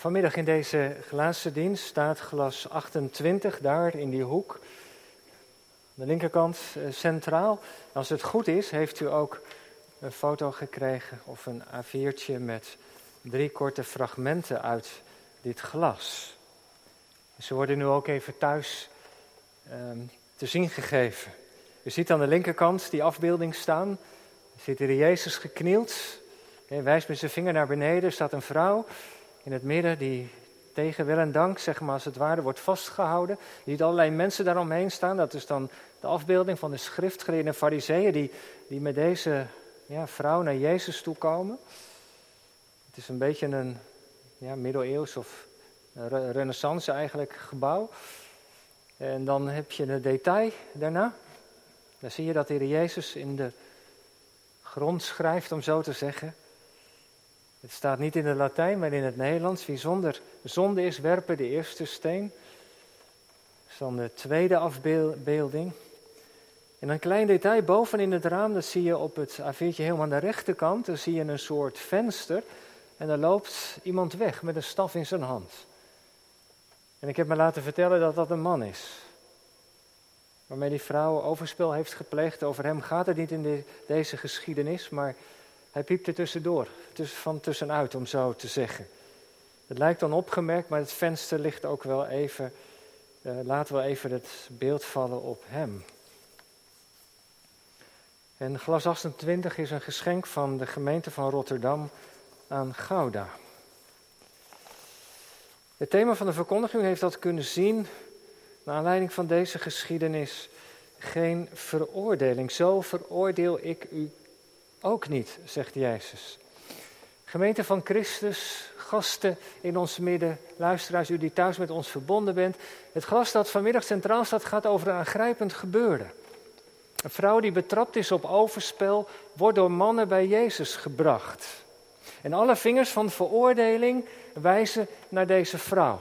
Vanmiddag in deze glazen dienst staat glas 28 daar in die hoek. Aan de linkerkant eh, centraal. Als het goed is, heeft u ook een foto gekregen of een A4'tje met drie korte fragmenten uit dit glas. Ze worden nu ook even thuis ehm, te zien gegeven. U ziet aan de linkerkant die afbeelding staan. Er zit hier Jezus geknield. Hij wijst met zijn vinger naar beneden. Er staat een vrouw in het midden die tegen wil en dank, zeg maar als het ware, wordt vastgehouden. Je ziet allerlei mensen daaromheen staan. Dat is dan de afbeelding van de schriftgeleerden en fariseeën die, die met deze ja, vrouw naar Jezus toe komen. Het is een beetje een ja, middeleeuws of renaissance eigenlijk gebouw. En dan heb je een detail daarna. Dan zie je dat de Heer Jezus in de grond schrijft, om zo te zeggen. Het staat niet in het Latijn, maar in het Nederlands. Wie zonder zonde is, werpen de eerste steen. Dat is dan de tweede afbeelding. En een klein detail boven in het raam, dat zie je op het A4'tje helemaal aan de rechterkant. Dan zie je een soort venster en daar loopt iemand weg met een staf in zijn hand. En ik heb me laten vertellen dat dat een man is. Waarmee die vrouw overspel heeft gepleegd. Over hem gaat het niet in deze geschiedenis, maar hij piept er tussendoor, van tussenuit om zo te zeggen. Het lijkt dan opgemerkt, maar het venster ligt ook wel even. Uh, laten we even het beeld vallen op hem. En glas 28 is een geschenk van de gemeente van Rotterdam aan Gouda. Het thema van de verkondiging heeft dat kunnen zien, naar aanleiding van deze geschiedenis, geen veroordeling. Zo veroordeel ik u ook niet, zegt Jezus. Gemeente van Christus, gasten in ons midden, luisteraars, u die thuis met ons verbonden bent. Het glas dat vanmiddag centraal staat gaat over een aangrijpend gebeurde. Een vrouw die betrapt is op overspel, wordt door mannen bij Jezus gebracht. En alle vingers van veroordeling wijzen naar deze vrouw.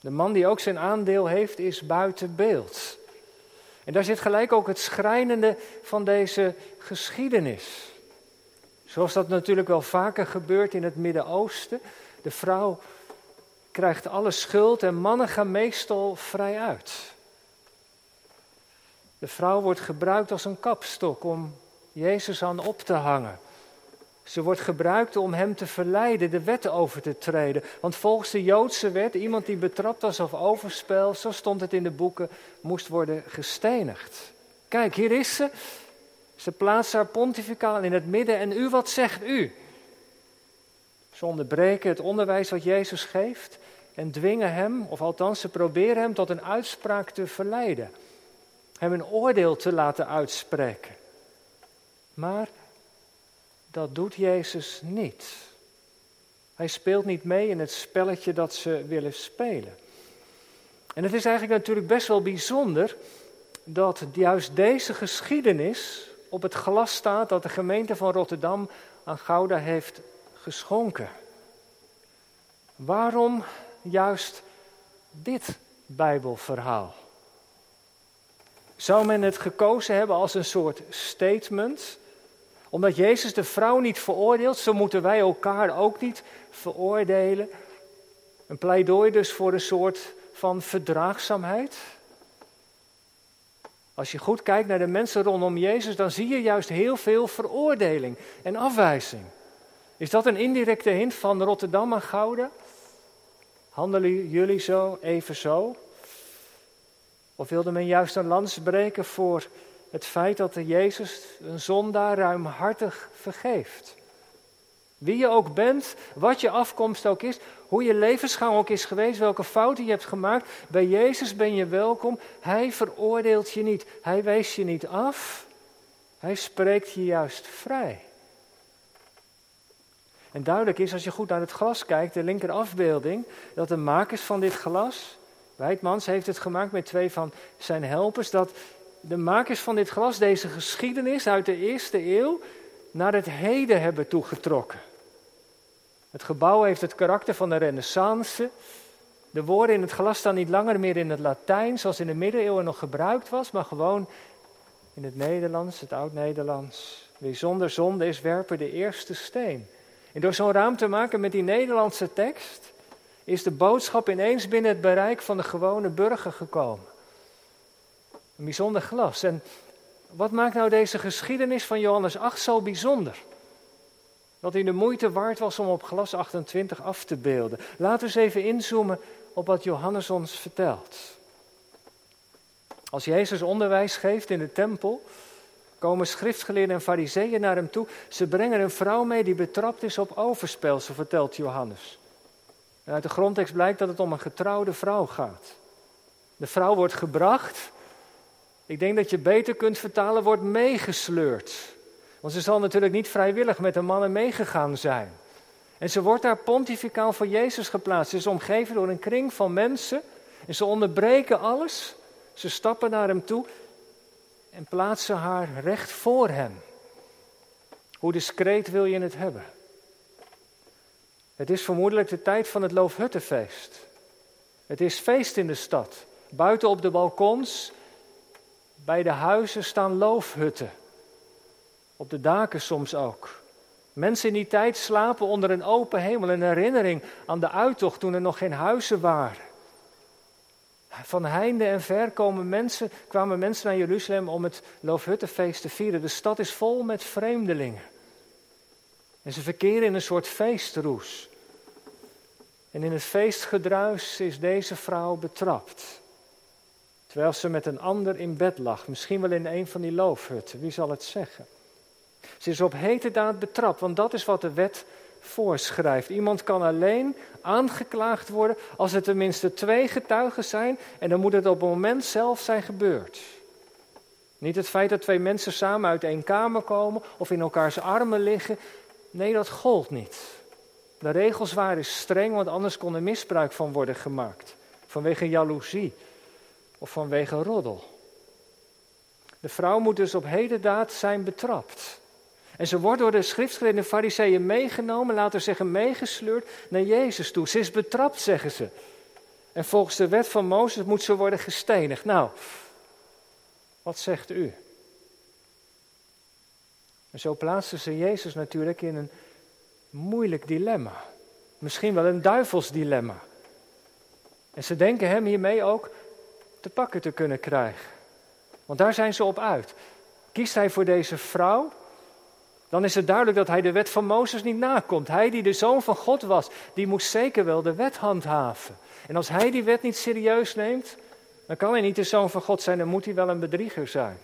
De man die ook zijn aandeel heeft, is buiten beeld. En daar zit gelijk ook het schrijnende van deze geschiedenis. Zoals dat natuurlijk wel vaker gebeurt in het Midden-Oosten. De vrouw krijgt alle schuld en mannen gaan meestal vrij uit. De vrouw wordt gebruikt als een kapstok om Jezus aan op te hangen. Ze wordt gebruikt om hem te verleiden de wet over te treden. Want volgens de Joodse wet, iemand die betrapt was of overspel, zo stond het in de boeken, moest worden gestenigd. Kijk, hier is ze. Ze plaatst haar pontificaal in het midden en u, wat zegt u? Ze onderbreken het onderwijs wat Jezus geeft en dwingen hem, of althans ze proberen hem tot een uitspraak te verleiden. Hem een oordeel te laten uitspreken. Maar dat doet Jezus niet. Hij speelt niet mee in het spelletje dat ze willen spelen. En het is eigenlijk natuurlijk best wel bijzonder dat juist deze geschiedenis op het glas staat dat de gemeente van Rotterdam aan Gouda heeft geschonken. Waarom juist dit Bijbelverhaal? Zou men het gekozen hebben als een soort statement? Omdat Jezus de vrouw niet veroordeelt, zo moeten wij elkaar ook niet veroordelen. Een pleidooi dus voor een soort van verdraagzaamheid. Als je goed kijkt naar de mensen rondom Jezus, dan zie je juist heel veel veroordeling en afwijzing. Is dat een indirecte hint van Rotterdam en Gouden? Handelen jullie zo, even zo? Of wilde men juist een lans breken voor het feit dat de Jezus een zondaar ruimhartig vergeeft? Wie je ook bent, wat je afkomst ook is, hoe je levensgang ook is geweest, welke fouten je hebt gemaakt, bij Jezus ben je welkom. Hij veroordeelt je niet, hij wijst je niet af, hij spreekt je juist vrij. En duidelijk is als je goed naar het glas kijkt, de linker afbeelding, dat de makers van dit glas, Wijtmans heeft het gemaakt met twee van zijn helpers, dat de makers van dit glas deze geschiedenis uit de eerste eeuw naar het heden hebben toegetrokken. Het gebouw heeft het karakter van de renaissance. De woorden in het glas staan niet langer meer in het Latijn, zoals in de middeleeuwen nog gebruikt was, maar gewoon in het Nederlands, het Oud-Nederlands. Wie zonder zonde is, werpen de eerste steen. En door zo'n raam te maken met die Nederlandse tekst, is de boodschap ineens binnen het bereik van de gewone burger gekomen. Een bijzonder glas. En wat maakt nou deze geschiedenis van Johannes 8 zo bijzonder? Dat hij de moeite waard was om op glas 28 af te beelden. Laten we eens even inzoomen op wat Johannes ons vertelt. Als Jezus onderwijs geeft in de tempel, komen schriftgeleerden en fariseeën naar hem toe. Ze brengen een vrouw mee die betrapt is op overspel, zo vertelt Johannes. En uit de grondtekst blijkt dat het om een getrouwde vrouw gaat. De vrouw wordt gebracht. Ik denk dat je beter kunt vertalen, wordt meegesleurd. Want ze zal natuurlijk niet vrijwillig met de mannen meegegaan zijn. En ze wordt daar pontificaal voor Jezus geplaatst. Ze is omgeven door een kring van mensen. En ze onderbreken alles. Ze stappen naar hem toe en plaatsen haar recht voor hem. Hoe discreet wil je het hebben? Het is vermoedelijk de tijd van het Loofhuttenfeest. Het is feest in de stad. Buiten op de balkons, bij de huizen staan loofhutten. Op de daken soms ook. Mensen in die tijd slapen onder een open hemel. Een herinnering aan de uittocht toen er nog geen huizen waren. Van heinde en ver komen mensen, kwamen mensen naar Jeruzalem om het Loofhuttenfeest te vieren. De stad is vol met vreemdelingen. En ze verkeren in een soort feestroes. En in het feestgedruis is deze vrouw betrapt. Terwijl ze met een ander in bed lag, misschien wel in een van die loofhutten, wie zal het zeggen? Ze is op hete daad betrapt, want dat is wat de wet voorschrijft. Iemand kan alleen aangeklaagd worden als er tenminste twee getuigen zijn en dan moet het op het moment zelf zijn gebeurd. Niet het feit dat twee mensen samen uit één kamer komen of in elkaars armen liggen. Nee, dat gold niet. De regels waren streng, want anders kon er misbruik van worden gemaakt. Vanwege jaloezie of vanwege roddel. De vrouw moet dus op hedendaad zijn betrapt. En ze wordt door de schriftgeleerde fariseeën meegenomen, laten we zeggen meegesleurd, naar Jezus toe. Ze is betrapt, zeggen ze. En volgens de wet van Mozes moet ze worden gestenigd. Nou, wat zegt u? En zo plaatsen ze Jezus natuurlijk in een moeilijk dilemma. Misschien wel een duivels dilemma. En ze denken hem hiermee ook te pakken te kunnen krijgen. Want daar zijn ze op uit. Kiest hij voor deze vrouw dan is het duidelijk dat hij de wet van Mozes niet nakomt. Hij die de zoon van God was, die moest zeker wel de wet handhaven. En als hij die wet niet serieus neemt, dan kan hij niet de zoon van God zijn, dan moet hij wel een bedrieger zijn.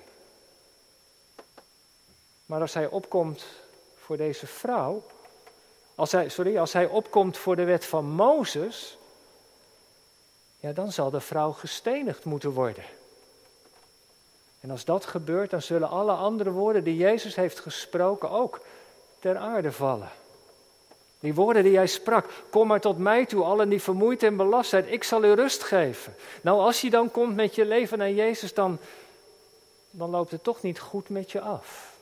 Maar als hij opkomt voor deze vrouw, als hij, sorry, als hij opkomt voor de wet van Mozes, ja, dan zal de vrouw gestenigd moeten worden. En als dat gebeurt, dan zullen alle andere woorden die Jezus heeft gesproken ook ter aarde vallen. Die woorden die hij sprak, kom maar tot mij toe, allen die vermoeid en belast zijn, ik zal u rust geven. Nou, als je dan komt met je leven naar Jezus, dan, dan loopt het toch niet goed met je af.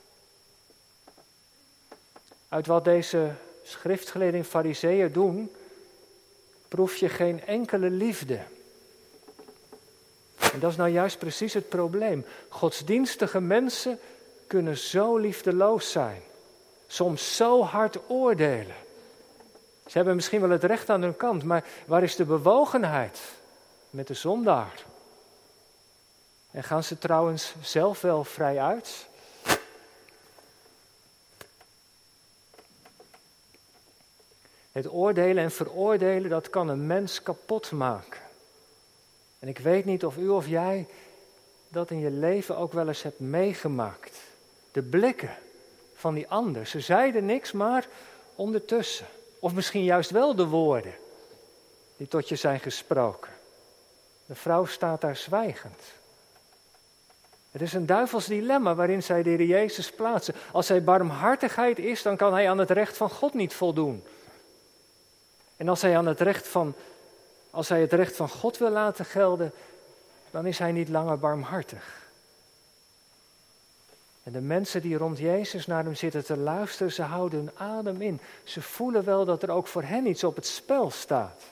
Uit wat deze schriftgeleerden fariseeën doen, proef je geen enkele liefde. En dat is nou juist precies het probleem. Godsdienstige mensen kunnen zo liefdeloos zijn. Soms zo hard oordelen. Ze hebben misschien wel het recht aan hun kant, maar waar is de bewogenheid met de zondaar? En gaan ze trouwens zelf wel vrij uit? Het oordelen en veroordelen, dat kan een mens kapot maken. En ik weet niet of u of jij dat in je leven ook wel eens hebt meegemaakt. De blikken van die ander. Ze zeiden niks, maar ondertussen. Of misschien juist wel de woorden die tot je zijn gesproken. De vrouw staat daar zwijgend. Het is een duivels dilemma waarin zij de Heer Jezus plaatsen. Als hij barmhartigheid is, dan kan hij aan het recht van God niet voldoen. En als hij aan het recht van als hij het recht van God wil laten gelden, dan is hij niet langer barmhartig. En de mensen die rond Jezus naar hem zitten te luisteren, ze houden hun adem in. Ze voelen wel dat er ook voor hen iets op het spel staat.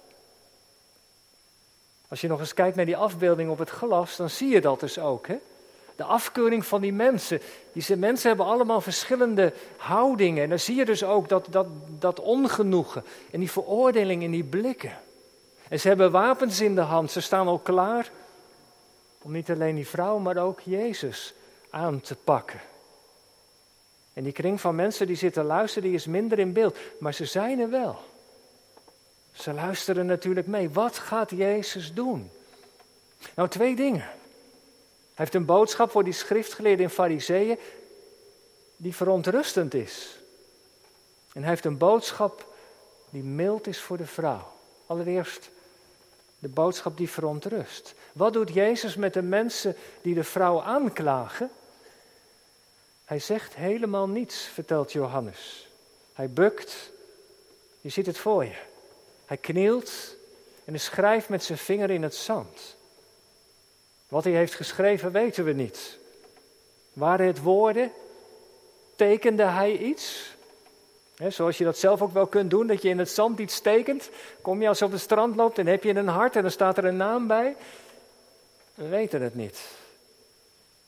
Als je nog eens kijkt naar die afbeelding op het glas, dan zie je dat dus ook. Hè? De afkeuring van die mensen. Die mensen hebben allemaal verschillende houdingen. En dan zie je dus ook dat, dat, dat ongenoegen en die veroordeling in die blikken. En ze hebben wapens in de hand. Ze staan al klaar om niet alleen die vrouw, maar ook Jezus aan te pakken. En die kring van mensen die zitten luisteren, die is minder in beeld. Maar ze zijn er wel. Ze luisteren natuurlijk mee. Wat gaat Jezus doen? Nou, twee dingen. Hij heeft een boodschap voor die schriftgeleerden en fariseeën die verontrustend is. En hij heeft een boodschap die mild is voor de vrouw. Allereerst de boodschap die verontrust. Wat doet Jezus met de mensen die de vrouw aanklagen? Hij zegt helemaal niets, vertelt Johannes. Hij bukt, je ziet het voor je. Hij knielt en hij schrijft met zijn vinger in het zand. Wat hij heeft geschreven weten we niet. Waren het woorden? Tekende hij iets? Zoals je dat zelf ook wel kunt doen, dat je in het zand iets tekent. Kom je als je op het strand loopt en heb je een hart en dan staat er een naam bij. We weten het niet.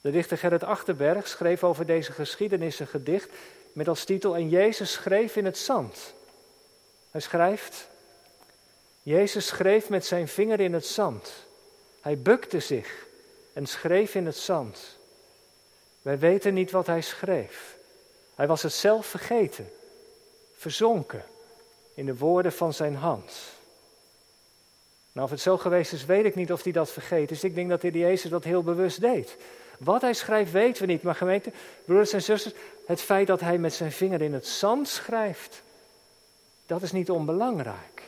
De dichter Gerrit Achterberg schreef over deze geschiedenis een gedicht met als titel En Jezus schreef in het zand. Hij schrijft, Jezus schreef met zijn vinger in het zand. Hij bukte zich en schreef in het zand. Wij weten niet wat hij schreef. Hij was het zelf vergeten, verzonken in de woorden van zijn hand. Nou, of het zo geweest is, weet ik niet of hij dat vergeten is. Ik denk dat de Jezus dat heel bewust deed. Wat hij schrijft, weten we niet. Maar gemeente, broeders en zusters, het feit dat hij met zijn vinger in het zand schrijft, dat is niet onbelangrijk.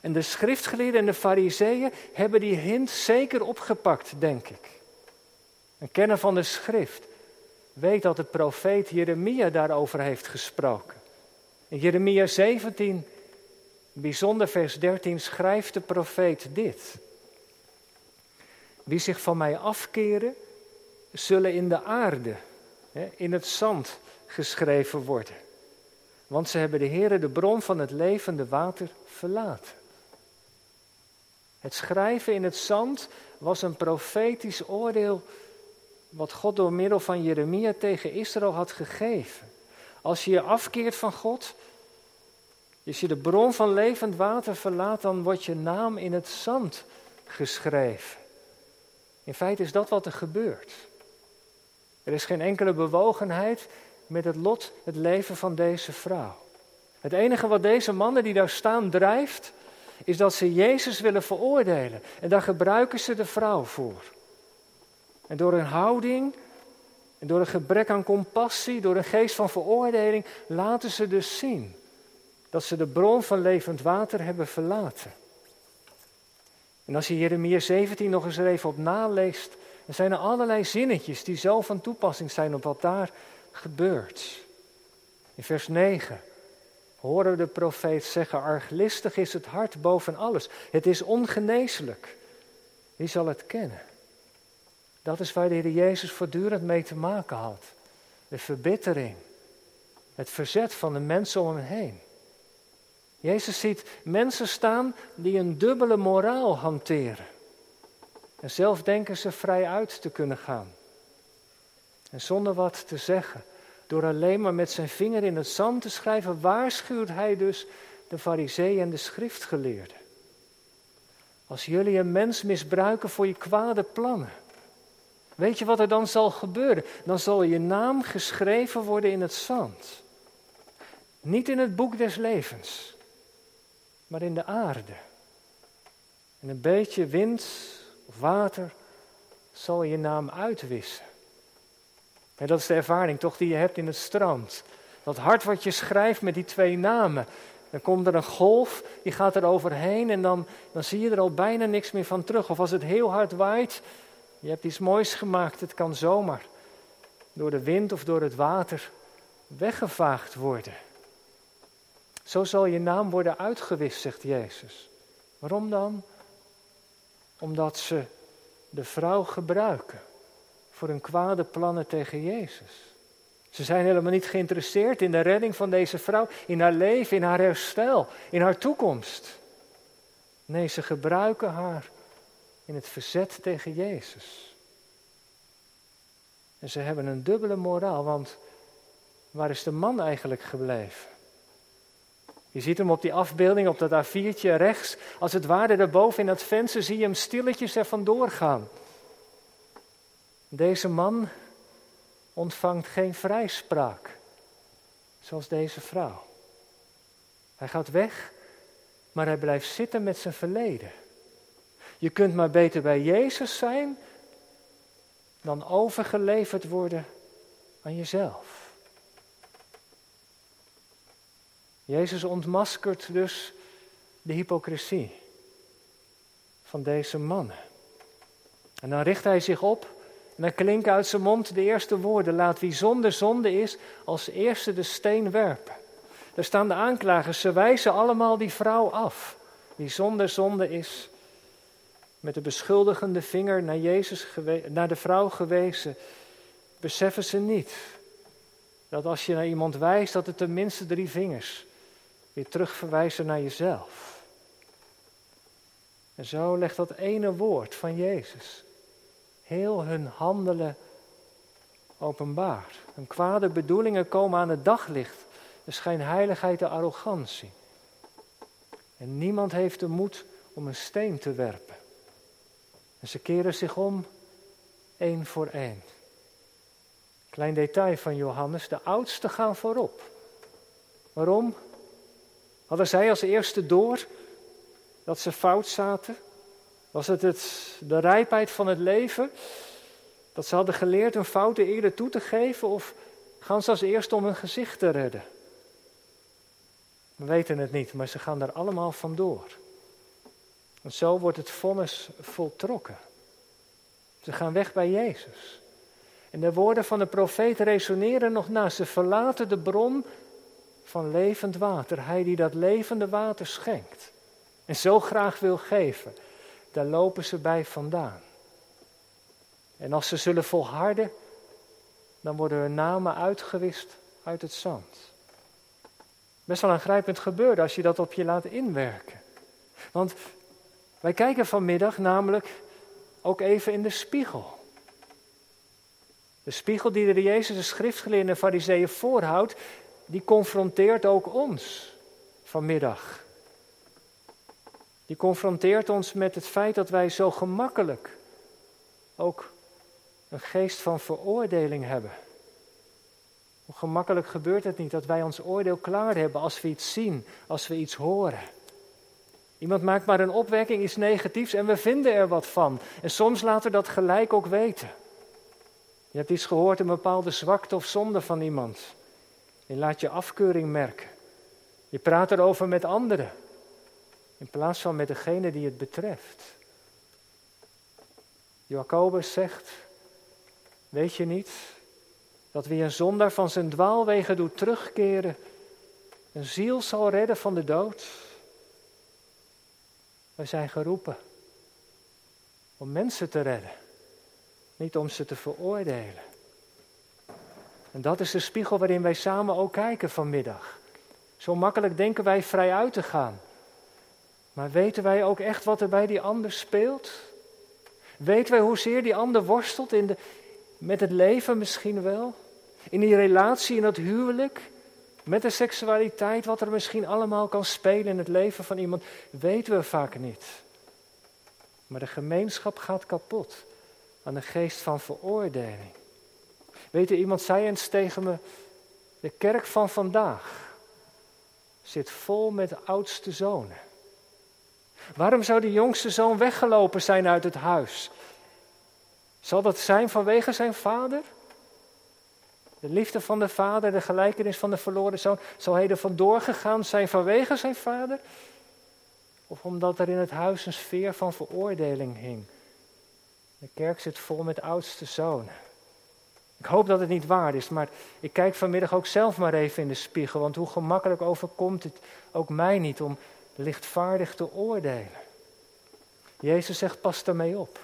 En de schriftgeleerden en de fariseeën hebben die hint zeker opgepakt, denk ik. Een kenner van de schrift weet dat de profeet Jeremia daarover heeft gesproken. In Jeremia 17, bijzonder vers 13, schrijft de profeet dit. Wie zich van mij afkeren, zullen in de aarde, in het zand geschreven worden. Want ze hebben de Heere, de bron van het levende water, verlaten. Het schrijven in het zand was een profetisch oordeel wat God door middel van Jeremia tegen Israël had gegeven. Als je je afkeert van God, als je de bron van levend water verlaat, dan wordt je naam in het zand geschreven. In feite is dat wat er gebeurt. Er is geen enkele bewogenheid met het lot, het leven van deze vrouw. Het enige wat deze mannen die daar staan drijft, is dat ze Jezus willen veroordelen. En daar gebruiken ze de vrouw voor. En door hun houding en door een gebrek aan compassie, door een geest van veroordeling, laten ze dus zien dat ze de bron van levend water hebben verlaten. En als je Jeremia 17 nog eens er even op naleest, dan zijn er allerlei zinnetjes die zo van toepassing zijn op wat daar gebeurt. In vers 9 horen we de profeet zeggen, arglistig is het hart boven alles. Het is ongeneeslijk. Wie zal het kennen? Dat is waar de Heer Jezus voortdurend mee te maken had. De verbittering. Het verzet van de mensen om hem heen. Jezus ziet mensen staan die een dubbele moraal hanteren. En zelf denken ze vrij uit te kunnen gaan. En zonder wat te zeggen, door alleen maar met zijn vinger in het zand te schrijven, waarschuwt hij dus de fariseeën en de schriftgeleerden. Als jullie een mens misbruiken voor je kwade plannen, weet je wat er dan zal gebeuren? Dan zal je naam geschreven worden in het zand. Niet in het boek des levens, maar in de aarde. En een beetje wind of water zal je naam uitwissen. En dat is de ervaring toch die je hebt in het strand. Dat hart wat je schrijft met die twee namen. Dan komt er een golf, die gaat er overheen en dan, dan zie je er al bijna niks meer van terug. Of als het heel hard waait, je hebt iets moois gemaakt, het kan zomaar door de wind of door het water weggevaagd worden. Zo zal je naam worden uitgewist, zegt Jezus. Waarom dan? Omdat ze de vrouw gebruiken voor hun kwade plannen tegen Jezus. Ze zijn helemaal niet geïnteresseerd in de redding van deze vrouw, in haar leven, in haar herstel, in haar toekomst. Nee, ze gebruiken haar in het verzet tegen Jezus. En ze hebben een dubbele moraal, want waar is de man eigenlijk gebleven? Je ziet hem op die afbeelding, op dat A4'tje rechts. Als het ware daarboven in dat venster zie je hem stilletjes er vandoor gaan. Deze man ontvangt geen vrijspraak, zoals deze vrouw. Hij gaat weg, maar hij blijft zitten met zijn verleden. Je kunt maar beter bij Jezus zijn dan overgeleverd worden aan jezelf. Jezus ontmaskert dus de hypocrisie van deze mannen. En dan richt hij zich op en dan klinken uit zijn mond de eerste woorden: Laat wie zonder zonde is, als eerste de steen werpen. Daar staan de aanklagers, ze wijzen allemaal die vrouw af. Wie zonder zonde is, met de beschuldigende vinger naar, Jezus naar de vrouw gewezen, beseffen ze niet dat als je naar iemand wijst, dat het tenminste drie vingers weer terugverwijzen naar jezelf. En zo legt dat ene woord van Jezus heel hun handelen openbaar. Hun kwade bedoelingen komen aan het daglicht. De schijnheiligheid, de arrogantie. En niemand heeft de moed om een steen te werpen. En ze keren zich om, één voor één. Klein detail van Johannes, de oudsten gaan voorop. Waarom? Hadden zij als eerste door dat ze fout zaten? Was het, het de rijpheid van het leven? Dat ze hadden geleerd hun fouten eerder toe te geven? Of gaan ze als eerste om hun gezicht te redden? We weten het niet, maar ze gaan daar allemaal vandoor. En zo wordt het vonnis voltrokken. Ze gaan weg bij Jezus. En de woorden van de profeet resoneren nog na. Ze verlaten de bron van levend water. Hij die dat levende water schenkt. En zo graag wil geven. Daar lopen ze bij vandaan. En als ze zullen volharden, dan worden hun namen uitgewist uit het zand. Best wel aangrijpend gebeuren als je dat op je laat inwerken. Want wij kijken vanmiddag namelijk ook even in de spiegel. De spiegel die de Jezus de schriftgeleerden en fariseeën voorhoudt, die confronteert ook ons vanmiddag. Die confronteert ons met het feit dat wij zo gemakkelijk ook een geest van veroordeling hebben. Hoe gemakkelijk gebeurt het niet dat wij ons oordeel klaar hebben als we iets zien, als we iets horen. Iemand maakt maar een opwekking, iets negatiefs en we vinden er wat van. En soms laten we dat gelijk ook weten. Je hebt iets gehoord, een bepaalde zwakte of zonde van iemand. Je laat je afkeuring merken. Je praat erover met anderen. In plaats van met degene die het betreft. Jacobus zegt, weet je niet dat wie een zondaar van zijn dwaalwegen doet terugkeren, een ziel zal redden van de dood? Wij zijn geroepen om mensen te redden, niet om ze te veroordelen. En dat is de spiegel waarin wij samen ook kijken vanmiddag. Zo makkelijk denken wij vrij uit te gaan. Maar weten wij ook echt wat er bij die ander speelt? Weten wij hoezeer die ander worstelt in de, met het leven misschien wel? In die relatie, in dat huwelijk? Met de seksualiteit, wat er misschien allemaal kan spelen in het leven van iemand, weten we vaak niet. Maar de gemeenschap gaat kapot aan de geest van veroordeling. Weet u, iemand zei eens tegen me, de kerk van vandaag zit vol met oudste zonen. Waarom zou de jongste zoon weggelopen zijn uit het huis? Zal dat zijn vanwege zijn vader? De liefde van de vader, de gelijkenis van de verloren zoon, zal hij er vandoor gegaan zijn vanwege zijn vader? Of omdat er in het huis een sfeer van veroordeling hing? De kerk zit vol met oudste zonen. Ik hoop dat het niet waar is, maar ik kijk vanmiddag ook zelf maar even in de spiegel, want hoe gemakkelijk overkomt het ook mij niet om lichtvaardig te oordelen. Jezus zegt, pas daarmee op.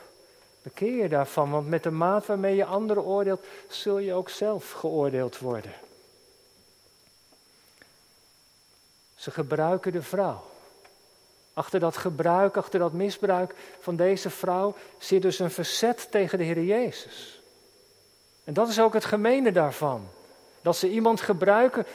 Bekeer je daarvan, want met de maat waarmee je anderen oordeelt, zul je ook zelf geoordeeld worden. Ze gebruiken de vrouw. Achter dat gebruik, achter dat misbruik van deze vrouw zit dus een verzet tegen de Heer Jezus. En dat is ook het gemene daarvan. Dat ze iemand gebruiken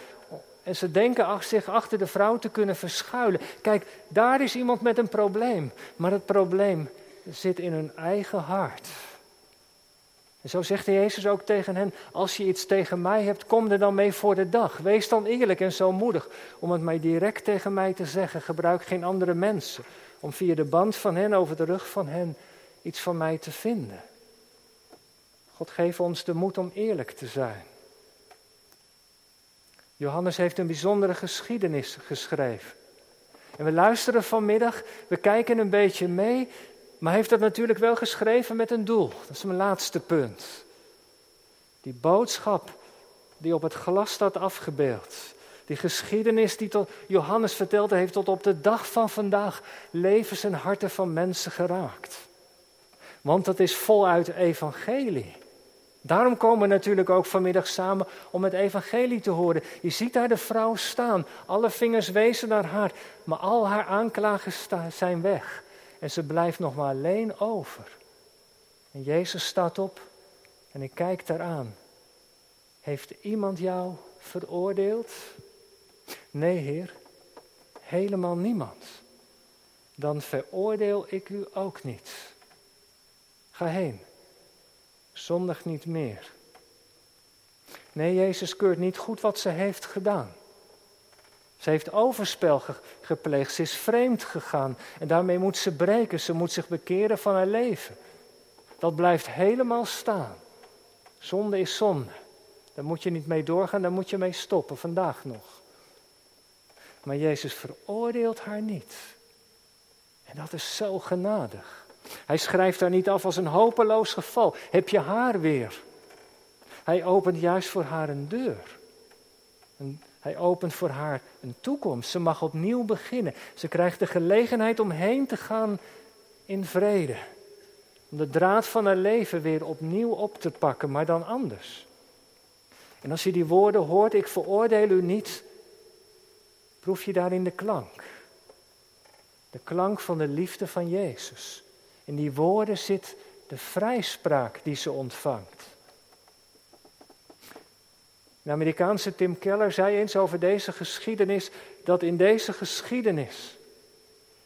en ze denken zich achter de vrouw te kunnen verschuilen. Kijk, daar is iemand met een probleem. Maar het probleem zit in hun eigen hart. En zo zegt Jezus ook tegen hen: Als je iets tegen mij hebt, kom er dan mee voor de dag. Wees dan eerlijk en zo moedig om het mij direct tegen mij te zeggen. Gebruik geen andere mensen om via de band van hen over de rug van hen iets van mij te vinden. God geef ons de moed om eerlijk te zijn. Johannes heeft een bijzondere geschiedenis geschreven. En we luisteren vanmiddag, we kijken een beetje mee, maar heeft dat natuurlijk wel geschreven met een doel. Dat is mijn laatste punt. Die boodschap die op het glas staat afgebeeld. Die geschiedenis die tot Johannes vertelde heeft tot op de dag van vandaag levens en harten van mensen geraakt. Want dat is voluit evangelie. Daarom komen we natuurlijk ook vanmiddag samen om het evangelie te horen. Je ziet daar de vrouw staan. Alle vingers wezen naar haar. Maar al haar aanklagers zijn weg. En ze blijft nog maar alleen over. En Jezus staat op en ik kijk daaraan. Heeft iemand jou veroordeeld? Nee, Heer, helemaal niemand. Dan veroordeel ik u ook niet. Ga heen zondig niet meer. Nee, Jezus keurt niet goed wat ze heeft gedaan. Ze heeft overspel gepleegd, ze is vreemd gegaan en daarmee moet ze breken, ze moet zich bekeren van haar leven. Dat blijft helemaal staan. Zonde is zonde. Daar moet je niet mee doorgaan, daar moet je mee stoppen, vandaag nog. Maar Jezus veroordeelt haar niet. En dat is zo genadig. Hij schrijft haar niet af als een hopeloos geval. Heb je haar weer? Hij opent juist voor haar een deur. Hij opent voor haar een toekomst. Ze mag opnieuw beginnen. Ze krijgt de gelegenheid om heen te gaan in vrede. Om de draad van haar leven weer opnieuw op te pakken, maar dan anders. En als je die woorden hoort, ik veroordeel u niet, proef je daarin de klank. De klank van de liefde van Jezus. In die woorden zit de vrijspraak die ze ontvangt. De Amerikaanse Tim Keller zei eens over deze geschiedenis dat in deze geschiedenis,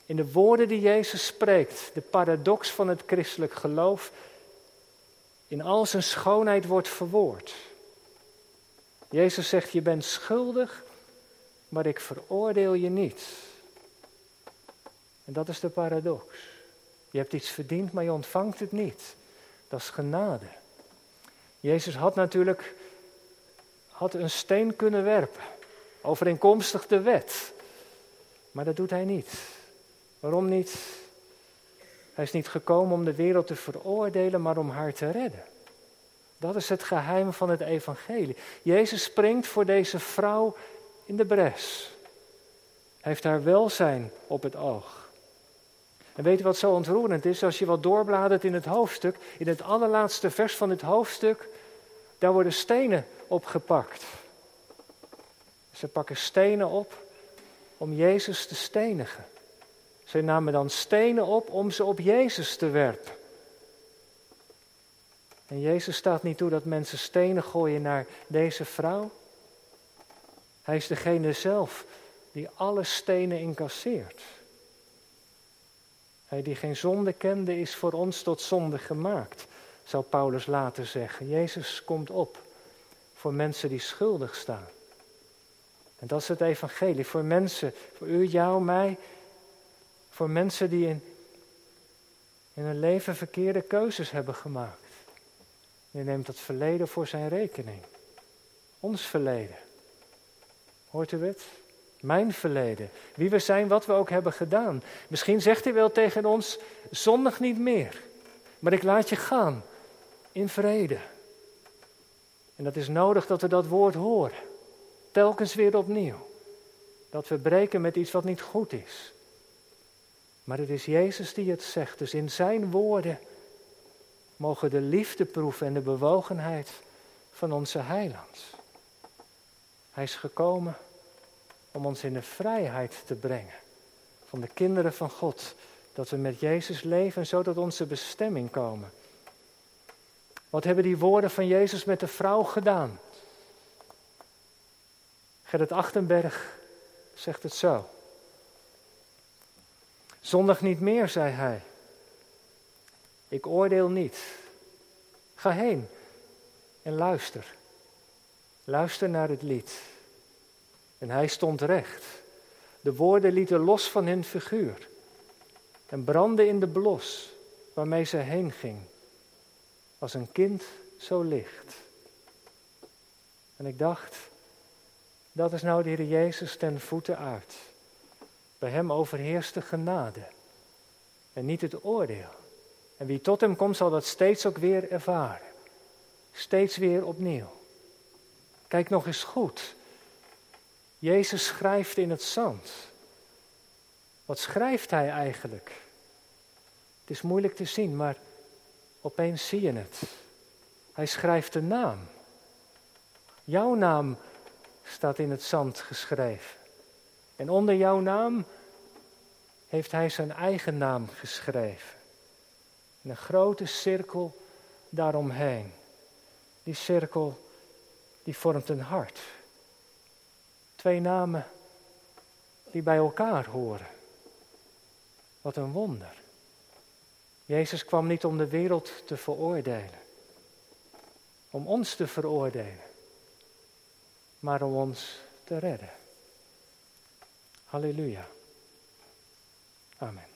in de woorden die Jezus spreekt, de paradox van het christelijk geloof, in al zijn schoonheid wordt verwoord. Jezus zegt, je bent schuldig, maar ik veroordeel je niet. En dat is de paradox. Je hebt iets verdiend, maar je ontvangt het niet. Dat is genade. Jezus had natuurlijk had een steen kunnen werpen, overeenkomstig de wet. Maar dat doet hij niet. Waarom niet? Hij is niet gekomen om de wereld te veroordelen, maar om haar te redden. Dat is het geheim van het evangelie. Jezus springt voor deze vrouw in de bres. Hij heeft haar welzijn op het oog. En weet je wat zo ontroerend is? Als je wat doorbladert in het hoofdstuk, in het allerlaatste vers van het hoofdstuk, daar worden stenen opgepakt. Ze pakken stenen op om Jezus te stenigen. Ze namen dan stenen op om ze op Jezus te werpen. En Jezus staat niet toe dat mensen stenen gooien naar deze vrouw. Hij is degene zelf die alle stenen incasseert. Hij die geen zonde kende, is voor ons tot zonde gemaakt, zou Paulus later zeggen. Jezus komt op voor mensen die schuldig staan. En dat is het evangelie. Voor mensen, voor u, jou, mij. Voor mensen die in, in hun leven verkeerde keuzes hebben gemaakt. Je neemt dat verleden voor zijn rekening. Ons verleden. Hoort u het? Mijn verleden. Wie we zijn, wat we ook hebben gedaan. Misschien zegt hij wel tegen ons: zondig niet meer. Maar ik laat je gaan in vrede. En dat is nodig dat we dat woord horen. Telkens weer opnieuw. Dat we breken met iets wat niet goed is. Maar het is Jezus die het zegt. Dus in zijn woorden mogen de liefde proeven en de bewogenheid van onze heiland. Hij is gekomen om ons in de vrijheid te brengen van de kinderen van God. Dat we met Jezus leven en zodat onze bestemming komen. Wat hebben die woorden van Jezus met de vrouw gedaan? Gerrit Achtenberg zegt het zo. Zondag niet meer, zei hij. Ik oordeel niet. Ga heen en luister. Luister naar het lied. En hij stond recht. De woorden lieten los van hun figuur en brandden in de blos waarmee ze heen ging. Als een kind zo licht. En ik dacht, dat is nou de Heer Jezus ten voeten uit. Bij hem overheerst de genade en niet het oordeel. En wie tot hem komt zal dat steeds ook weer ervaren. Steeds weer opnieuw. Kijk nog eens goed. Jezus schrijft in het zand. Wat schrijft hij eigenlijk? Het is moeilijk te zien, maar opeens zie je het. Hij schrijft een naam. Jouw naam staat in het zand geschreven. En onder jouw naam heeft hij zijn eigen naam geschreven. En een grote cirkel daaromheen. Die cirkel die vormt een hart. Twee namen die bij elkaar horen. Wat een wonder. Jezus kwam niet om de wereld te veroordelen, om ons te veroordelen, maar om ons te redden. Halleluja. Amen.